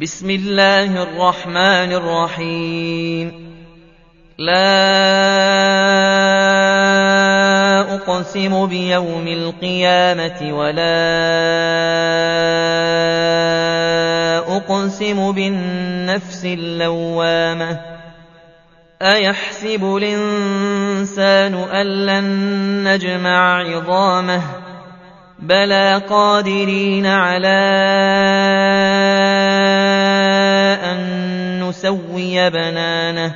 بسم الله الرحمن الرحيم. لا أقسم بيوم القيامة ولا أقسم بالنفس اللوامة. أيحسب الإنسان أن لن نجمع عظامه؟ بلى قادرين على أن نسوي بنانه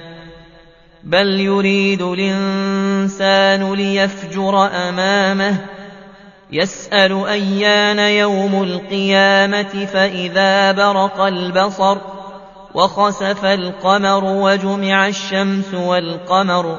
بل يريد الإنسان ليفجر أمامه يسأل أيان يوم القيامة فإذا برق البصر وخسف القمر وجمع الشمس والقمر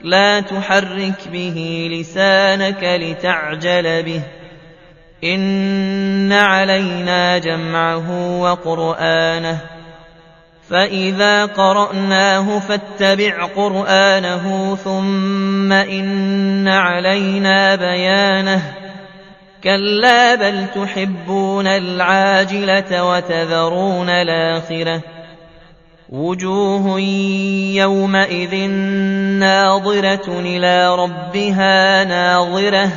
لا تحرك به لسانك لتعجل به. إن علينا جمعه وقرآنه. فإذا قرأناه فاتبع قرآنه ثم إن علينا بيانه. كلا بل تحبون العاجلة وتذرون الآخرة. وجوه يومئذ ناظرة إلى ربها ناظرة.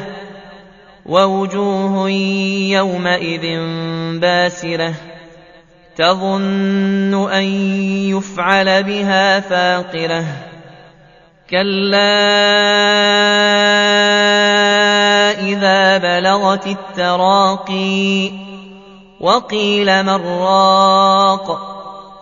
ووجوه يومئذ باسرة. تظن أن يفعل بها فاقرة. كلا إذا بلغت التراقي. وقيل من راق.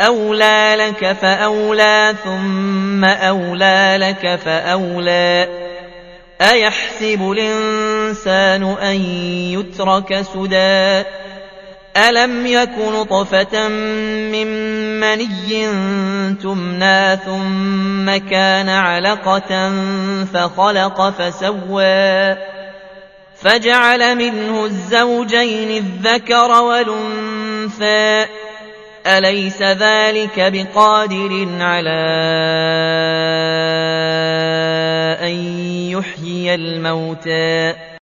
أولى لك فأولى ثم أولى لك فأولى أيحسب الإنسان أن يترك سدى ألم يك نطفة من مني تمنى ثم كان علقة فخلق فسوى فجعل منه الزوجين الذكر والأنثى أليس ذلك بقادر على أن يحيي الموتى